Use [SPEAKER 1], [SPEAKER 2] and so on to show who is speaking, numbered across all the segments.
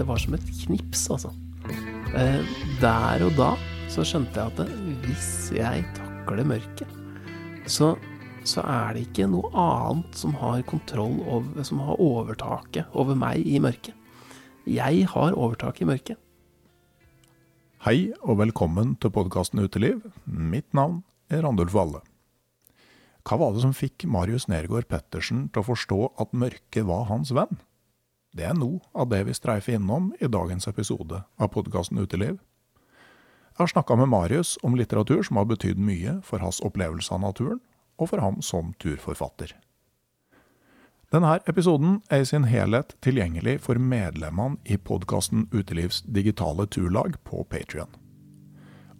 [SPEAKER 1] det var som et knips, altså. Eh, der og da så skjønte jeg at hvis jeg takler mørket, så, så er det ikke noe annet som har kontroll over, som har overtaket over meg i mørket. Jeg har overtaket i mørket.
[SPEAKER 2] Hei og velkommen til podkasten Uteliv. Mitt navn er Randulf Valle. Hva var det som fikk Marius Nergård Pettersen til å forstå at mørket var hans venn? Det er noe av det vi streifer innom i dagens episode av podkasten Uteliv. Jeg har snakka med Marius om litteratur som har betydd mye for hans opplevelse av naturen, og for ham som turforfatter. Denne episoden er i sin helhet tilgjengelig for medlemmene i podkasten Utelivs digitale turlag på Patrion.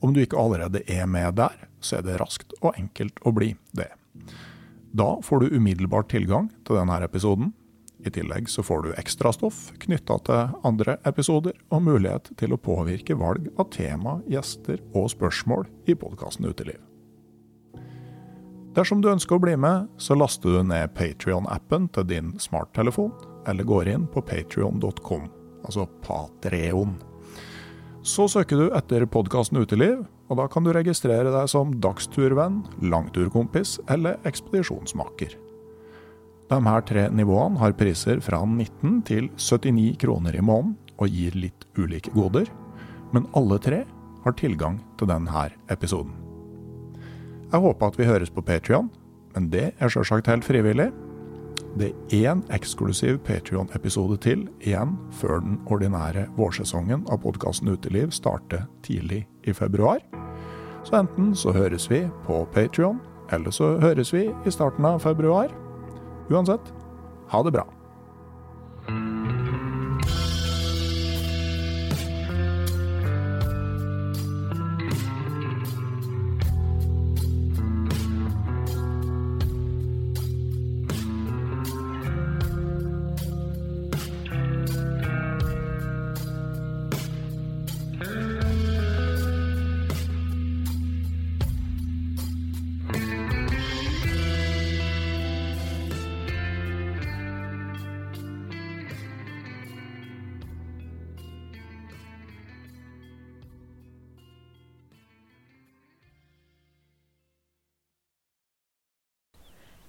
[SPEAKER 2] Om du ikke allerede er med der, så er det raskt og enkelt å bli det. Da får du umiddelbart tilgang til denne episoden, i tillegg så får du ekstrastoff knytta til andre episoder, og mulighet til å påvirke valg av tema, gjester og spørsmål i podkasten Uteliv. Dersom du ønsker å bli med, så laster du ned Patrion-appen til din smarttelefon, eller går inn på patrion.com, altså Patreon. Så søker du etter podkasten Uteliv, og da kan du registrere deg som dagsturvenn, langturkompis eller ekspedisjonsmaker. De her tre nivåene har priser fra 19 til 79 kroner i måneden og gir litt ulike goder, men alle tre har tilgang til denne episoden. Jeg håper at vi høres på Patrion, men det er sjølsagt helt frivillig. Det er én eksklusiv Patrion-episode til igjen før den ordinære vårsesongen av podkasten Uteliv starter tidlig i februar. Så enten så høres vi på Patrion, eller så høres vi i starten av februar. Uansett, ha det bra.